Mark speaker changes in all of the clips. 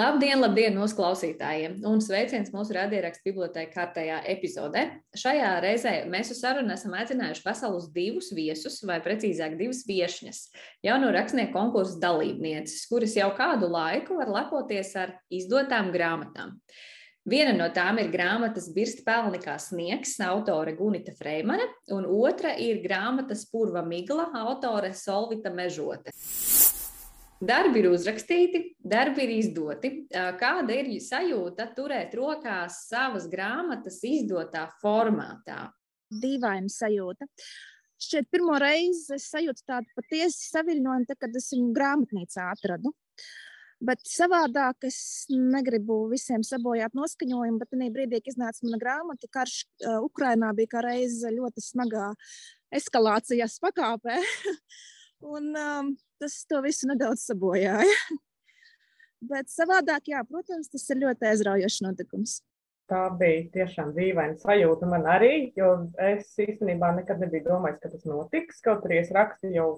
Speaker 1: Labdien, labdien, mūsu klausītājiem! Un sveiciens mūsu radiorakstu bibliotēkā kārtējā epizodē. Šajā reizē mēs uz sarunu esam aicinājuši veselus divus viesus, vai precīzāk, divas viesņas, jauno rakstnieku konkursu dalībnieces, kuras jau kādu laiku var lepoties ar izdotām grāmatām. Viena no tām ir grāmatas Birsta pelnikā sniegs, autore Gunita Freimane, un otra ir grāmatas Purva Migla, autore Solvita Mežote. Darbi ir uzrakstīti, darbi ir izdoti. Kāda ir sajūta turēt rokās savas grāmatas izdotā formātā?
Speaker 2: Dīvaina sajūta. Šķiet, pirmo reizi es sajūtu tādu patiesi saviļņojumu, tad, kad es viņu grāmatnīcā atradu. Bet savādāk es negribu visiem sabojāt noskaņojumu, bet tajā brīdī, kad iznāca mana grāmata, karš uh, Ukrainā bija kā reize ļoti smagā eskalācijas pakāpē. Un, um, tas to visu nedaudz sabojāja. Bet savādāk, jā, protams, tas ir ļoti aizraujošs notikums.
Speaker 3: Tā bija tiešām dīvaina sajūta man arī, jo es īstenībā nekad nebiju domājis, ka tas notiks. Kaut arī es rakstu jau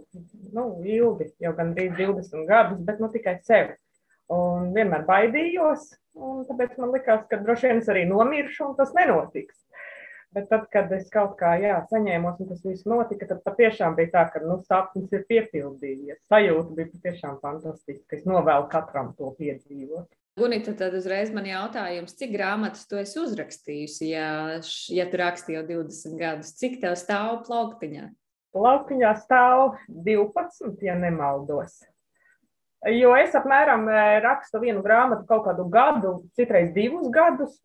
Speaker 3: nu, ilgi, jau gandrīz 20 gadus, bet nu, tikai sev. Un vienmēr baidījos, un tāpēc man likās, ka droši vien es arī nomiršu, un tas nenotiks. Bet tad, kad es kaut kā jā, saņēmos, un tas viss notika, tad patiešām bija tā, ka nu, sapnis ir piepildījies. Sajūta bija patiešām fantastiska. Es novēlu katram to piedzīvot.
Speaker 1: Gunita, tad uzreiz man jautājums, cik grāmatas tu esi uzrakstījusi, ja, ja tu rakstīji jau 20 gadus? Cik tev stāv plauktiņā?
Speaker 3: Plauktiņā stāv 12, ja nemaldos. Jo es apmēram eh, rakstu vienu grāmatu kaut kādu gadu, citreiz divus gadus.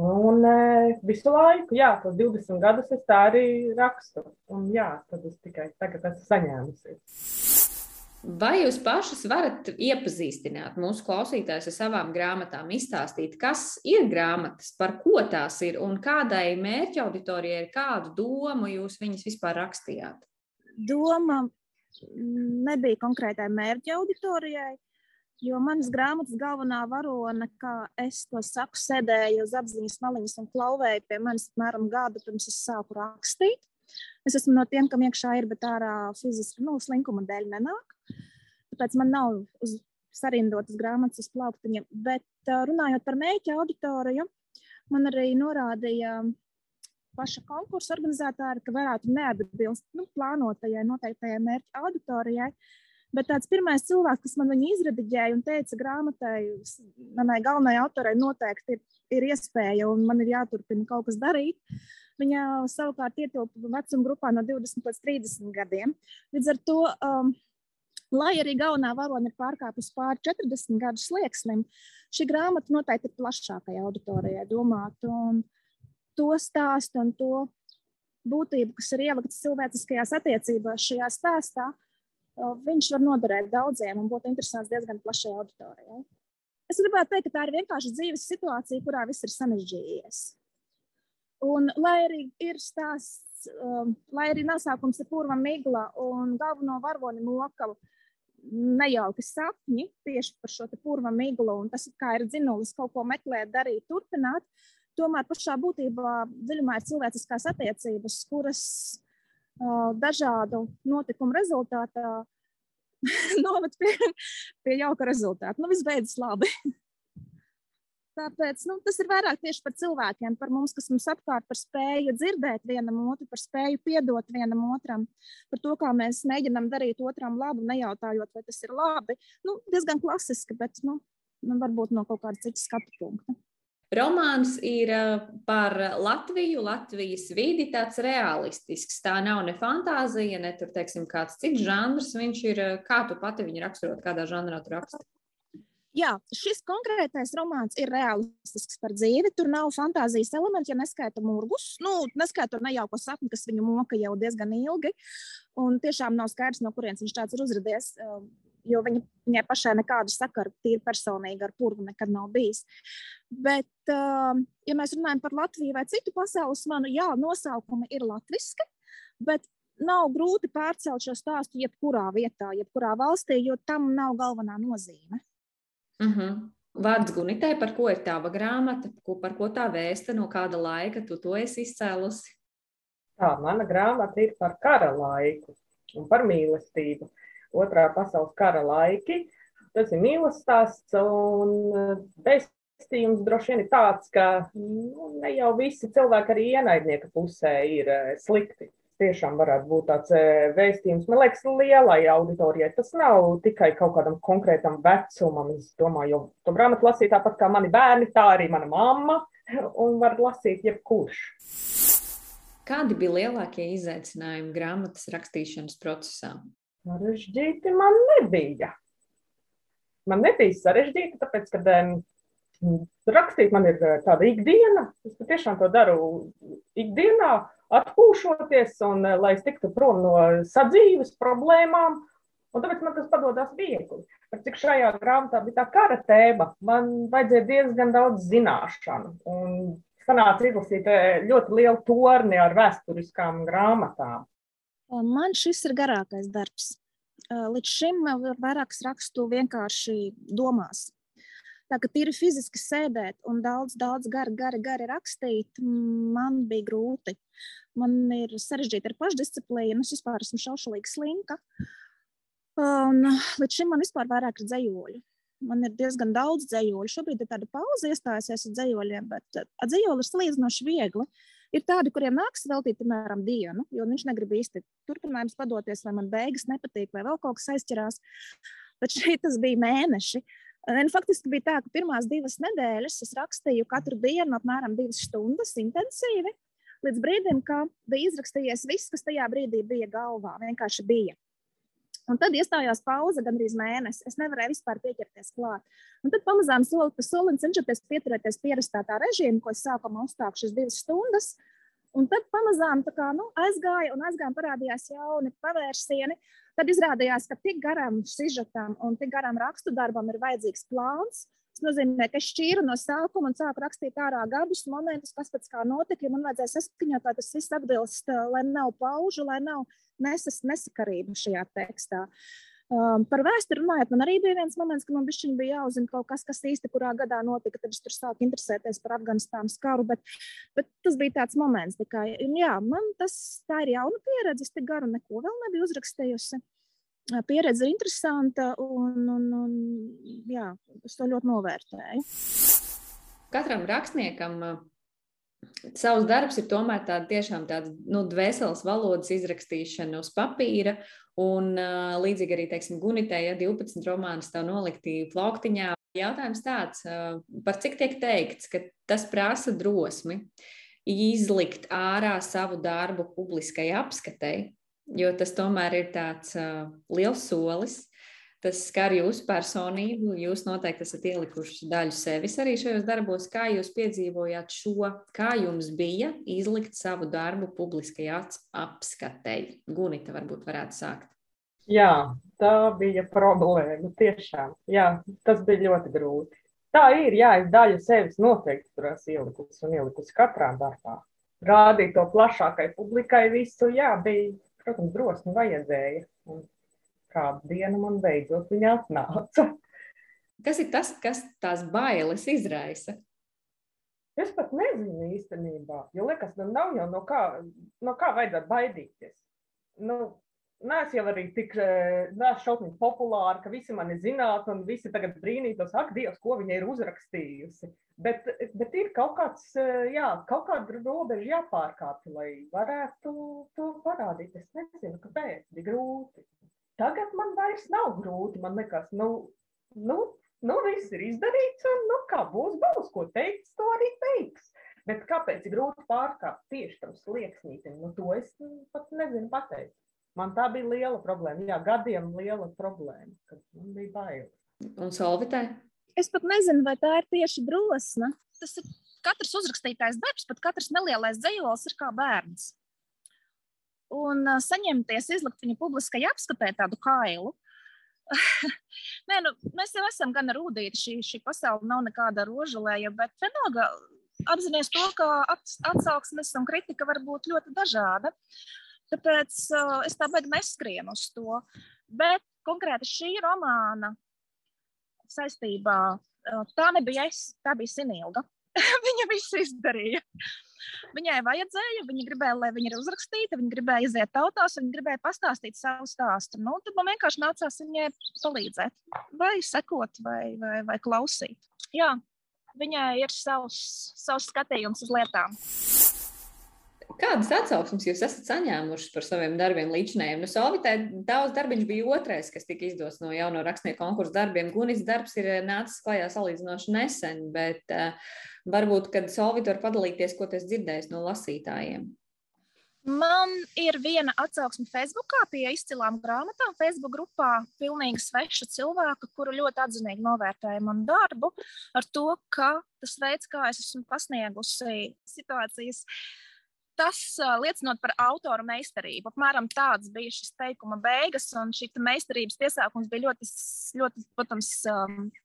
Speaker 3: Un e, visu laiku, jā, tos 20 gadus es tā arī rakstu. Un jā, tad es tikai tagad esmu saņēmusies.
Speaker 1: Vai jūs pašas varat iepazīstināt mūsu klausītājus ar savām grāmatām, izstāstīt, kas ir grāmatas, par ko tās ir un kādai mērķa auditorijai, kādu domu jūs viņas vispār rakstījāt?
Speaker 2: Doma nebija konkrētai mērķa auditorijai. Jo manas grāmatas galvenā varone, kā es to saku, sēdēja uz apziņas maliņas un klauvēja pie manis apmēram gadu pirms es sāku rakstīt. Es esmu no tiem, kam iekšā ir, bet ārā fiziski nu, slinkuma dēļ nenāk. Tāpēc man nav uz sarindotas grāmatas uz plauktiņa. Bet runājot par mēķa auditoriju, man arī norādīja paša konkursa organizētāji, ka varētu neatbilst nu, plānotajai noteiktajai mērķa auditorijai. Bet tāds pirmais cilvēks, kas man viņu izrediģēja un teica, grāmatai, manai galvenajai autorai noteikti ir, ir iespēja un man ir jāturpina kaut kas darīt. Viņa savukārt ietilpa vecuma grupā no 20 līdz 30 gadiem. Līdz ar to, um, lai arī galvenā varone ir pārkāpusi pāri 40 gadu slieksnim, šī grāmata noteikti ir plašākai auditorijai domāta. To stāstu un to būtību, kas ir ieliktas cilvēciskajās attiecībās šajā stāstā, viņš var noderēt daudziem un būt interesants diezgan plašai auditorijai. Es gribētu teikt, ka tā ir vienkārši dzīves situācija, kurā viss ir sarežģījies. Un, lai arī ir stāsts, um, lai arī nosaukums ir purva migla un galveno varoni mokavu nejauki sapņi tieši par šo purva miglu, un tas kā ir dzinulis kaut ko meklēt, darīt, turpināt, tomēr pašā būtībā dziļumā ir cilvēciskās attiecības, kuras dažādu notikumu rezultātā noved pie, pie jauka rezultāta. Nu, viss beidzas labi. Tāpēc nu, tas ir vairāk tieši par cilvēkiem, par mums, kas mums apkārt, par spēju dzirdēt vienam otru, par spēju piedot vienam otram, par to, kā mēs mēģinām darīt otram labu, nejautājot, vai tas ir labi. Nu, diezgan klasiski, bet nu, nu varbūt no kaut kāda cita skatu punkta.
Speaker 1: Romāns ir par Latviju, Latvijas vidi, tāds realistisks. Tā nav ne fantāzija, ne tur, teiksim, kāds cits žanrs. Viņš ir, kā tu pati viņu raksturot, kādā žanrā tu raksti?
Speaker 2: Jā, šis konkrētais romāns ir realistisks par dzīvi. Tur nav fantāzijas elementi, ja neskaita murgus. Nu, neskaita nejauko sapni, kas viņu moka jau diezgan ilgi. Un tiešām nav skaidrs, no kurienes viņš tāds ir uzradies jo viņa, viņai pašai nekādu sakaru tīri personīgi ar purvu nekad nav bijis. Bet, um, ja mēs runājam par Latviju vai citu pasaules manu, jā, nosaukumi ir latviski, bet nav grūti pārcelt šo stāstu jebkurā vietā, jebkurā valstī, jo tam nav galvenā nozīme.
Speaker 1: Uh mhm. -huh. Vārds Gunitē, par ko ir tava grāmata, ko, par ko tā vēsta, no kāda laika tu to esi izcēlusi?
Speaker 3: Tā, mana grāmata ir par kara laiku. un par mīlestību. Otrā pasaules kara laiki. Tas ir mīlestības stāsts un vēstījums droši vien ir tāds, ka nu, ne jau visi cilvēki arī ienaidnieka pusē ir slikti tiešām varētu būt tāds vēstījums. Man liekas, lielai auditorijai tas nav tikai kaut kādam konkrētam vecumam. Es domāju, jo to grāmatu lasīt tāpat kā mani bērni, tā arī mana mamma, un var lasīt jebkurš.
Speaker 1: Kādi bija lielākie izaicinājumi grāmatas rakstīšanas procesā?
Speaker 3: Sarežģīti man nebija. Man nebija sarežģīti, tāpēc, ka rakstīt man ir tāda ikdiena. Es tiešām to daru ikdienā atpūšoties un eh, lai es tiktu prom no sadzīves problēmām. Un tāpēc man tas padodas viegli. Bet cik šajā grāmatā bija tā kara tēma, man vajadzēja diezgan daudz zināšanu. Un sanāca izlasīt eh, ļoti lielu torni ar vēsturiskām grāmatām.
Speaker 2: Man šis ir garākais darbs. Līdz šim vairākas rakstu vienkārši domās. Tā kā tīri fiziski sēdēt un daudz, daudz gari, gari, gari rakstīt, man bija grūti. Man ir sarežģīti ar pašdisciplīnu, es vispār esmu šaušalīgi slinka. Un līdz šim man vispār vairāk ir dzējoļi. Man ir diezgan daudz dzējoļu. Šobrīd ir tāda pauze iestājusies ar dzējoļiem, bet dzējoļi ir salīdzinoši viegli. Ir tādi, kuriem nāks veltīt, piemēram, dienu, jo viņš negrib īsti turpinājums padoties, vai man beigas nepatīk, vai vēl kaut kas aizķerās. Bet šeit tas bija mēneši. Un, faktiski bija tā, ka pirmās divas nedēļas es rakstīju katru dienu apmēram divas stundas intensīvi, līdz brīdim, kad bija izrakstījies viss, kas tajā brīdī bija galvā. Vienkārši bija. Un tad iestājās pauze gandrīz mēnesi. Es nevarēju vispār pieķerties klāt. Un tad pamazām soli pa solim cenšoties pieturēties pierastā tā režīma, ko es sākumā uzstāku šīs divas stundas. Un tad pamazām kā, nu, aizgāja un aizgāja, parādījās jauni pavērsieni. Tad izrādījās, ka tik garam sižetam un tik garam rakstu darbam ir vajadzīgs plāns. Tas nozīmē, ka es šķīru no sākuma un sāku rakstīt ārā gadus, momentus, kas pēc kā notika. Man vajadzēja saskaņot, lai tas viss atbilst, lai nav paužu, lai nav nesas, nesakarību šajā tekstā. Um, par vēsturi runājot, man arī bija viens moments, ka man bija jāuzzina kaut kas, kas īsti kurā gadā notika. Tad es tur sāku interesēties par Afganistānas karu, bet, bet tas bija tāds moments. Tā kā, jā, man tas ir jauna pieredze. Es tik garu neko vēl nebiju uzrakstījusi. Pieredze ir interesanta, un, un, un jā, es to ļoti novērtēju.
Speaker 1: Katram rakstniekam savs darbs ir tomēr tāda tiešām tāda nu, dvēseles valodas izrakstīšana uz papīra. Un līdzīgi arī, teiksim, Gunitē, ja 12 romānus tev nolikti plauktiņā, jautājums tāds, par cik tiek teikts, ka tas prasa drosmi izlikt ārā savu darbu publiskai apskatei, jo tas tomēr ir tāds liels solis tas skar jūsu personību. Jūs noteikti esat ielikuši daļu sevis arī šajos darbos. Kā jūs piedzīvojāt šo, kā jums bija izlikt savu darbu publiskajā apskatei? Gunita varbūt varētu sākt.
Speaker 3: Jā, tā bija problēma. Tiešām, jā, tas bija ļoti grūti. Tā ir, jā, es daļu sevis noteikti tur esmu ielikusi un ielikusi katrā darbā. Rādīt to plašākai publikai visu, jā, bija, protams, drosmi vajadzēja. Un kādu dienu man beidzot viņa atnāca.
Speaker 1: Kas ir tas, kas tās bailes izraisa?
Speaker 3: Es pat nezinu īstenībā, jo liekas, nu nav jau no kā, no kā vajadzētu baidīties. Nu, Nē, es jau arī tik eh, šausmīgi populāra, ka visi mani zinātu, un visi tagad brīnītos, ak, Dievs, ko viņa ir uzrakstījusi. Bet, bet ir kaut kāds, eh, jā, kaut kāda robeža jāpārkāpj, lai varētu to parādīt. Es nezinu, kāpēc, bija grūti. Tagad man vairs nav grūti. Man liekas, nu, nu, nu viss ir izdarīts, un nu, kā būs, būs, ko teikt, to arī teiks. Bet kāpēc ir grūti pārkāpt tieši tam slieksnītam? Nu, to es pat nezinu pateikt. Man tā bija liela problēma. Jā, gadiem liela problēma, kad man bija bail.
Speaker 1: Un Solvitē?
Speaker 2: Es pat nezinu, vai tā ir tieši drosme. Tas ir katrs uzrakstītājs darbs, pat katrs nelielais dzējols ir kā bērns un uh, saņemties, izlikt viņu publiskai apskatē tādu kailu. Nē, nu, mēs jau esam gan rūtīti. Šī, šī pasaule nav nekāda rožulēja, bet vienalga apzināties to, ka atsauksmes un kritika var būt ļoti dažāda. Tāpēc uh, es tā beigās neskrienu uz to. Bet konkrēti šī romāna saistībā, uh, tā nebija es, tā bija Sinilga. Viņa visu izdarīja. Viņai vajadzēja, viņa gribēja, lai viņa ir uzrakstīta, viņa gribēja iziet tautās, viņa gribēja pastāstīt savu stāstu. Nu, tad man vienkārši nācās viņai palīdzēt, vai sekot, vai, vai, vai klausīt. Jā, viņai ir savs, savs skatījums uz lietām.
Speaker 1: Kādas atsauksmes jūs esat saņēmuši par saviem darbiem līdzinējiem? Nu, Solvitē daudz darbiņš bija otrais, kas tika izdots no jauno rakstnieku konkursu darbiem. Gunis darbs ir eh, nācis klajā salīdzinoši nesen, bet uh, varbūt, kad Solvita var padalīties, ko tas dzirdējis no lasītājiem.
Speaker 2: Man ir viena atsauksme Facebookā pie izcilām grāmatām. Facebook grupā pilnīgi sveša cilvēka, kuru ļoti atzinīgi novērtēja manu darbu, ar to, ka tas veids, kā es esmu pasniegusi situācijas uh, tas liecinot par autora meistarību. Apmēram tāds bija šis teikuma beigas, un šī meistarības piesākums bija ļoti, ļoti protams,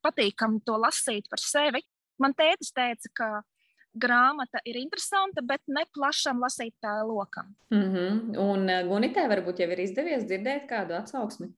Speaker 2: patīkami to lasīt par sevi. Man tētis teica, ka grāmata ir interesanta, bet ne plašam lasītāju lokam.
Speaker 1: Mm -hmm. Un Gunitē varbūt jau ir izdevies dzirdēt kādu atsauksmi.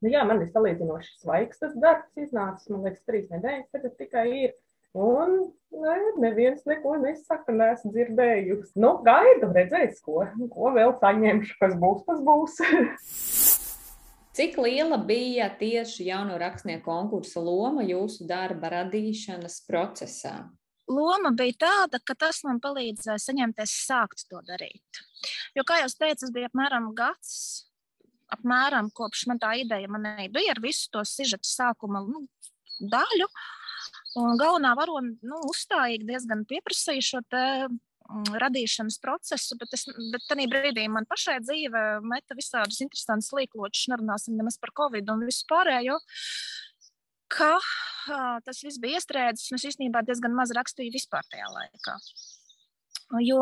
Speaker 3: Nu jā, man ir salīdzinoši svaigs tas darbs iznācis. Man liekas, trīs nedēļas tagad tikai ir. Un ne, neviens neko nesaka, neesmu dzirdējusi. Nu, gaidu, redzēs, ko, ko vēl saņemšu, kas būs, tas būs.
Speaker 1: Cik liela bija tieši jauno rakstnieku konkursa loma jūsu darba radīšanas procesā?
Speaker 2: Loma bija tāda, ka tas man palīdzēja saņemties sākt to darīt. Jo, kā jau teicu, tas bija apmēram gads, apmēram kopš man tā ideja manai bija ar visu to sižetu sākuma nu, daļu. Galvenā varone nu, uzstājīgi diezgan pieprasīja šo te, mm, radīšanas procesu, bet, es, bet tajā brīdī man pašai dzīve meta visādus interesantus līkločus, nerunāsim nemaz par covid un visu pārējo. Ka uh, tas viss bija iestrēdzis, un es īstenībā diezgan maz rakstīju vispār tajā laikā. Jo,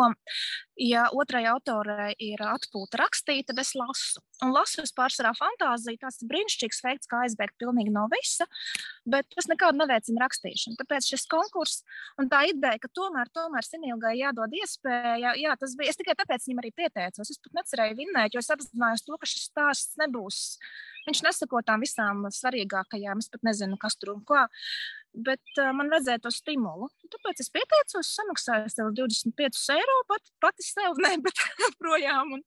Speaker 2: ja otrai autorai ir atpūta rakstīt, tad es lasu. Un lasu es pārsvarā fantāziju. Tas ir brīnišķīgs veids, kā aizbēgt pilnīgi no visa, bet tas nekādu neveicina rakstīšanu. Tāpēc šis konkurss un tā ideja, ka tomēr, tomēr Sinilgai jādod iespēja, jā, tas bija. Es tikai tāpēc viņam arī pieteicos. Es pat necerēju vinnēt, jo es apzinājos to, ka šis stāsts nebūs. Viņš nesako tām visām svarīgākajām. Es pat nezinu, kas tur un kā bet uh, man vajadzēja to stimulu. Tāpēc es pieteicos, samaksāju sev 25 eiro, pat, pati sev, ne, bet projām. Un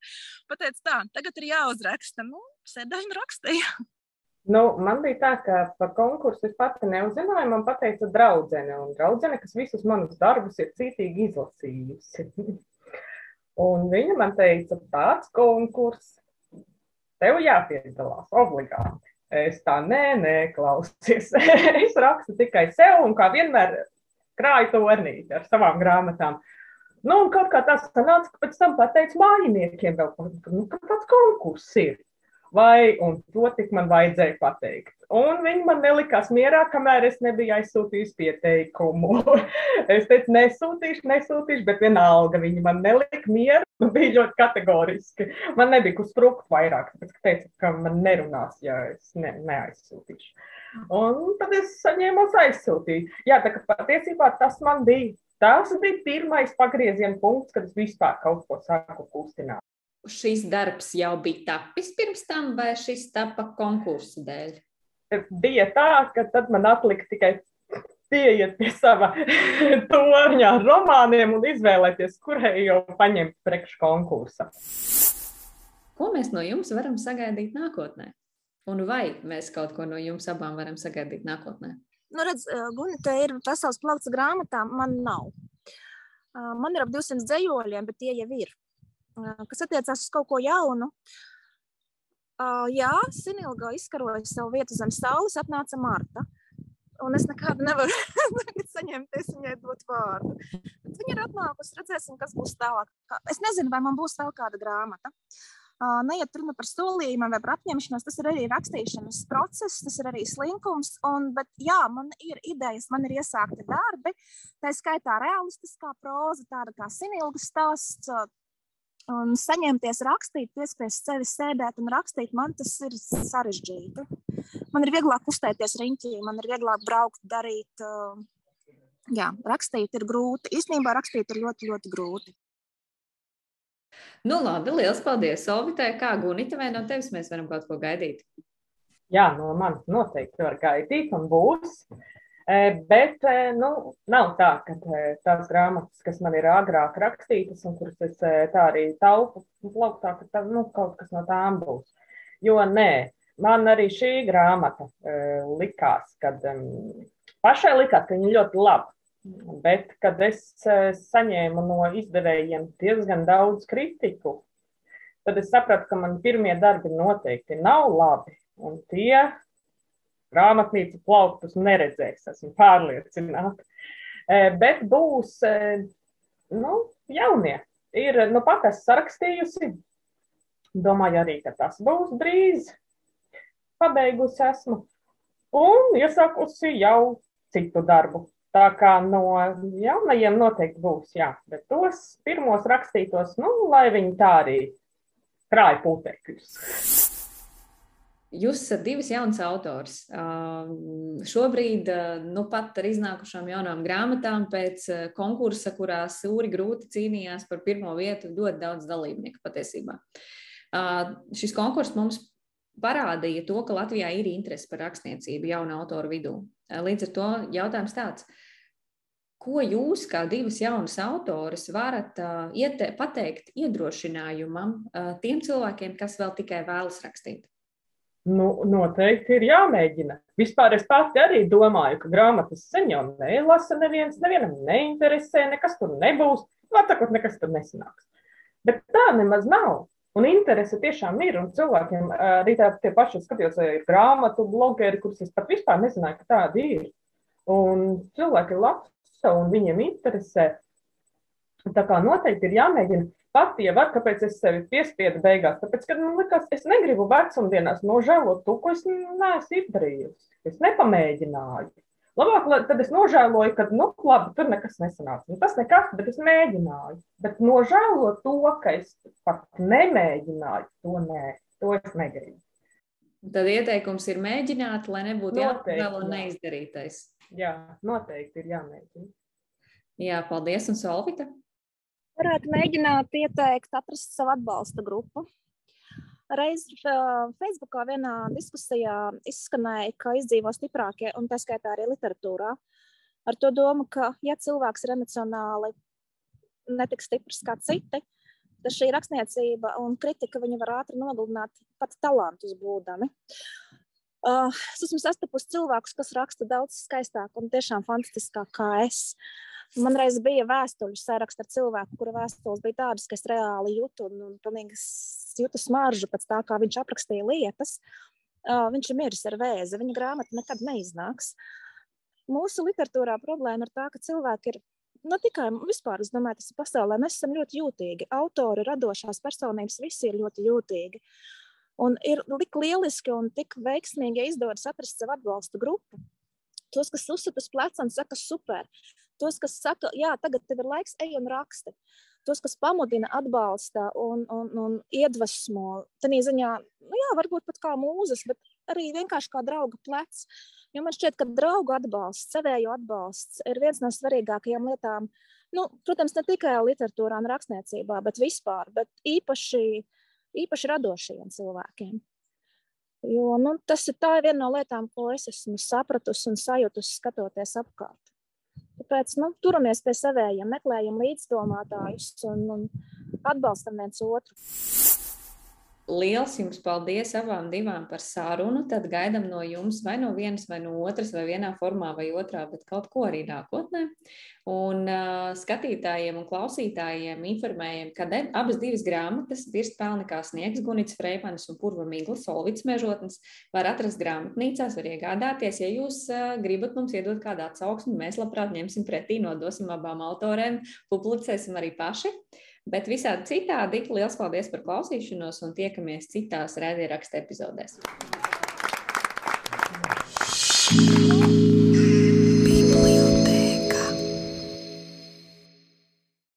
Speaker 2: pateicu, tā, tagad ir jāuzraksta. Nu, sēdēju un rakstīju.
Speaker 3: Nu, man bija tā, ka par konkursu es pati neuzzināju. Man teica, draudzene, un draudzene, kas visus manus darbus ir cītīgi izlasījusi. un viņa man teica, tāds konkurss, tev jāpiedalās obligāti. Es tā, nē, nē, klausies. es rakstu tikai sev un kā vienmēr krāju to ornīti ar savām grāmatām. Nu, un kaut kā tas sanāca, ka pēc tam pateicu mājiniekiem vēl, nu, ka tāds konkurss ir vai, un to tik man vajadzēja pateikt. Un viņi man nelikās mierā, kamēr es nebiju aizsūtījis pieteikumu. es teicu, nesūtīšu, nesūtīšu, bet vienalga viņi man nelika mieru. Bija ļoti kategoriski. Man nebija kur sprukt vairāk, ka teicu, ka man nerunās, ja es ne, neaizsūtīšu. Un tad es saņēmu aizsūtīt. Jā, tā kā patiesībā tas man bija. Tas bija pirmais pagrieziena punkts, kad es vispār kaut ko sāku kustināt
Speaker 1: šis darbs jau bija tapis pirms tam, vai šis tapa konkursu dēļ?
Speaker 3: Bija tā, ka tad man atlika tikai pieiet pie sava torņa ar romāniem un izvēlēties, kurai jau paņemt priekš konkursa.
Speaker 1: Ko mēs no jums varam sagaidīt nākotnē? Un vai mēs kaut ko no jums abām varam sagaidīt nākotnē?
Speaker 2: Nu, redz, Gunita, ir pasaules plaukts grāmatām, man nav. Man ir ap 200 dzējoļiem, bet tie jau ir kas attiecās uz kaut ko jaunu. Uh, jā, Sinilga izkaroja savu vietu zem saules, atnāca Marta. Un es nekādu nevaru saņemties viņai dot vārdu. Bet viņa ir atnākusi, redzēsim, kas būs tālāk. Es nezinu, vai man būs vēl kāda grāmata. Uh, neiet runa par solījumiem vai par apņemšanos. Tas ir arī rakstīšanas process, tas ir arī slinkums. Un, bet, jā, man ir idejas, man ir iesākti darbi. Tā skaitā realistiskā proza, tāda kā Sinilgas stāsts, Un saņemties, rakstīt, piespiest sevi sēdēt un rakstīt, man tas ir sarežģīti. Man ir vieglāk kustēties riņķī, man ir vieglāk braukt, darīt. Jā, rakstīt ir grūti. Īstenībā rakstīt ir ļoti, ļoti grūti.
Speaker 1: Nu, labi, liels paldies, Solvitai. Kā Gunita, vai no tevis mēs varam kaut ko gaidīt?
Speaker 3: Jā, no manis noteikti var gaidīt un būs. Bet nu, nav tā, ka tās grāmatas, kas man ir agrāk rakstītas, un kuras es tā arī taupu plauktā, ka tā, nu, kaut kas no tām būs. Jo nē, man arī šī grāmata likās, kad pašai likās, ka viņa ļoti laba. Bet, kad es saņēmu no izdevējiem diezgan daudz kritiku, tad es sapratu, ka man pirmie darbi noteikti nav labi. Un tie grāmatnīcu plauktus neredzēs, esmu pārliecināta. E, bet būs e, nu, jaunie. Ir nu, pat es sarakstījusi. Domāju arī, ka tas būs drīz. Pabeigusi esmu. Un iesākusi jau citu darbu. Tā kā no jaunajiem noteikti būs, jā. Bet tos pirmos rakstītos, nu, lai viņi tā arī krāja putekļus.
Speaker 1: Jūs esat divas jaunas autors. Uh, šobrīd, uh, nu pat ar iznākušām jaunām grāmatām, pēc uh, konkursa, kurā Sūri grūti cīnījās par pirmo vietu, ļoti daudz dalībnieku patiesībā. Šis konkurss mums parādīja to, ka Latvijā ir interese par rakstniecību jaunu autoru vidū. Līdz ar to jautājums tāds. Ko jūs, kā divas jaunas autoras, varat uh, iete, pateikt iedrošinājumam uh, tiem cilvēkiem, kas vēl tikai vēlas rakstīt?
Speaker 3: Nu, noteikti ir jāmēģina. Vispār es pati arī domāju, ka grāmatas sen jau nelasa neviens, nevienam neinteresē, nekas tur nebūs. Vatakot, nekas tur nesanāks. Bet tā nemaz nav. Un interese tiešām ir. Un cilvēkiem arī tā, tie paši skatījos, ir grāmatu blogeri, kurus es pat vispār nezināju, ka tādi ir. Un cilvēki lasa un viņiem interesē. Tā kā noteikti ir jāmēģina pati jau var, kāpēc es sevi piespiedu beigās. Tāpēc, ka man liekas, es negribu vecumdienās nožēlot to, ko es neesmu izdarījusi. Es nepamēģināju. Labāk, tad es nožēloju, ka, nu, labi, tur nekas nesanāca. Nu, tas nekas, bet es mēģināju. Bet nožēlot to, ka es pat nemēģināju, to nē, to es negribu.
Speaker 1: Tad ieteikums ir mēģināt, lai nebūtu jāatvēl un neizdarītais.
Speaker 3: Jā, noteikti ir jāmēģina.
Speaker 1: Jā, paldies, un Solvita.
Speaker 2: Varētu mēģināt ieteikt, atrast savu atbalsta grupu. Reiz Facebookā vienā diskusijā izskanēja, ka izdzīvo stiprākie, un tā skaitā arī literatūrā, ar to domu, ka, ja cilvēks ir emocionāli netik stiprs kā citi, tad šī rakstniecība un kritika viņu var ātri nogalināt pat talantus būdami. Uh, es esmu sastapusi cilvēkus, kas raksta daudz skaistāk un tiešām fantastiskāk kā es. Uh, Man reiz bija vēstuļu saraksts ar cilvēku, kura vēstules bija tādas, ka es reāli jūtu un, un pilnīgi jūtu smaržu pēc tā, kā viņš aprakstīja lietas. Uh, viņš ir miris ar vēzi, viņa grāmata nekad neiznāks. Mūsu literatūrā problēma ir tā, ka cilvēki ir ne nu, tikai vispār, es domāju, tas ir pasaulē, mēs esam ļoti jūtīgi. Autori, radošās personības, visi ir ļoti jūtīgi. Un ir tik lieliski un tik veiksmīgi, izdodas atrast savu atbalstu grupu. Tos, kas uzsver uz pleca un saka, super, tos, kas saka, jā, tagad tev ir laiks, ej un raksti. Tos, kas pamudina, atbalsta un, un, un iedvesmo. Tad ziņā, nu jā, varbūt pat kā mūzes, bet arī vienkārši kā drauga plecs. Jo man šķiet, ka draugu atbalsts, sevēju atbalsts ir viens no svarīgākajām lietām. Nu, protams, ne tikai literatūrā un rakstniecībā, bet vispār, bet īpaši, īpaši radošajiem cilvēkiem. Jo, nu, tas ir viena no lietām, ko es esmu sapratusi un sajūtusi skatoties apkārt. Tāpēc nu, turamies pie saviem, meklējam līdzdomātājus un, un atbalstam viens otru.
Speaker 1: Liels jums paldies abām divām par sarunu. Tad gaidām no jums vai no vienas, vai no otras, vai vienā formā, vai otrā, bet kaut ko arī nākotnē. Un uh, skatītājiem un klausītājiem informējam, ka abas divas grāmatas, Virs pelnikā sniegs, Gunits Freimanis un Purva Migls, Solvits mežotnes, var atrast grāmatnīcās, var iegādāties. Ja jūs uh, gribat mums iedot kādu atsauksmi, mēs labprāt ņemsim pretī, nodosim abām autorēm, publicēsim arī paši. Uh, Bet visādi citādi, liels paldies par klausīšanos un tiekamies citās raidierakstu epizodēs. Thank you.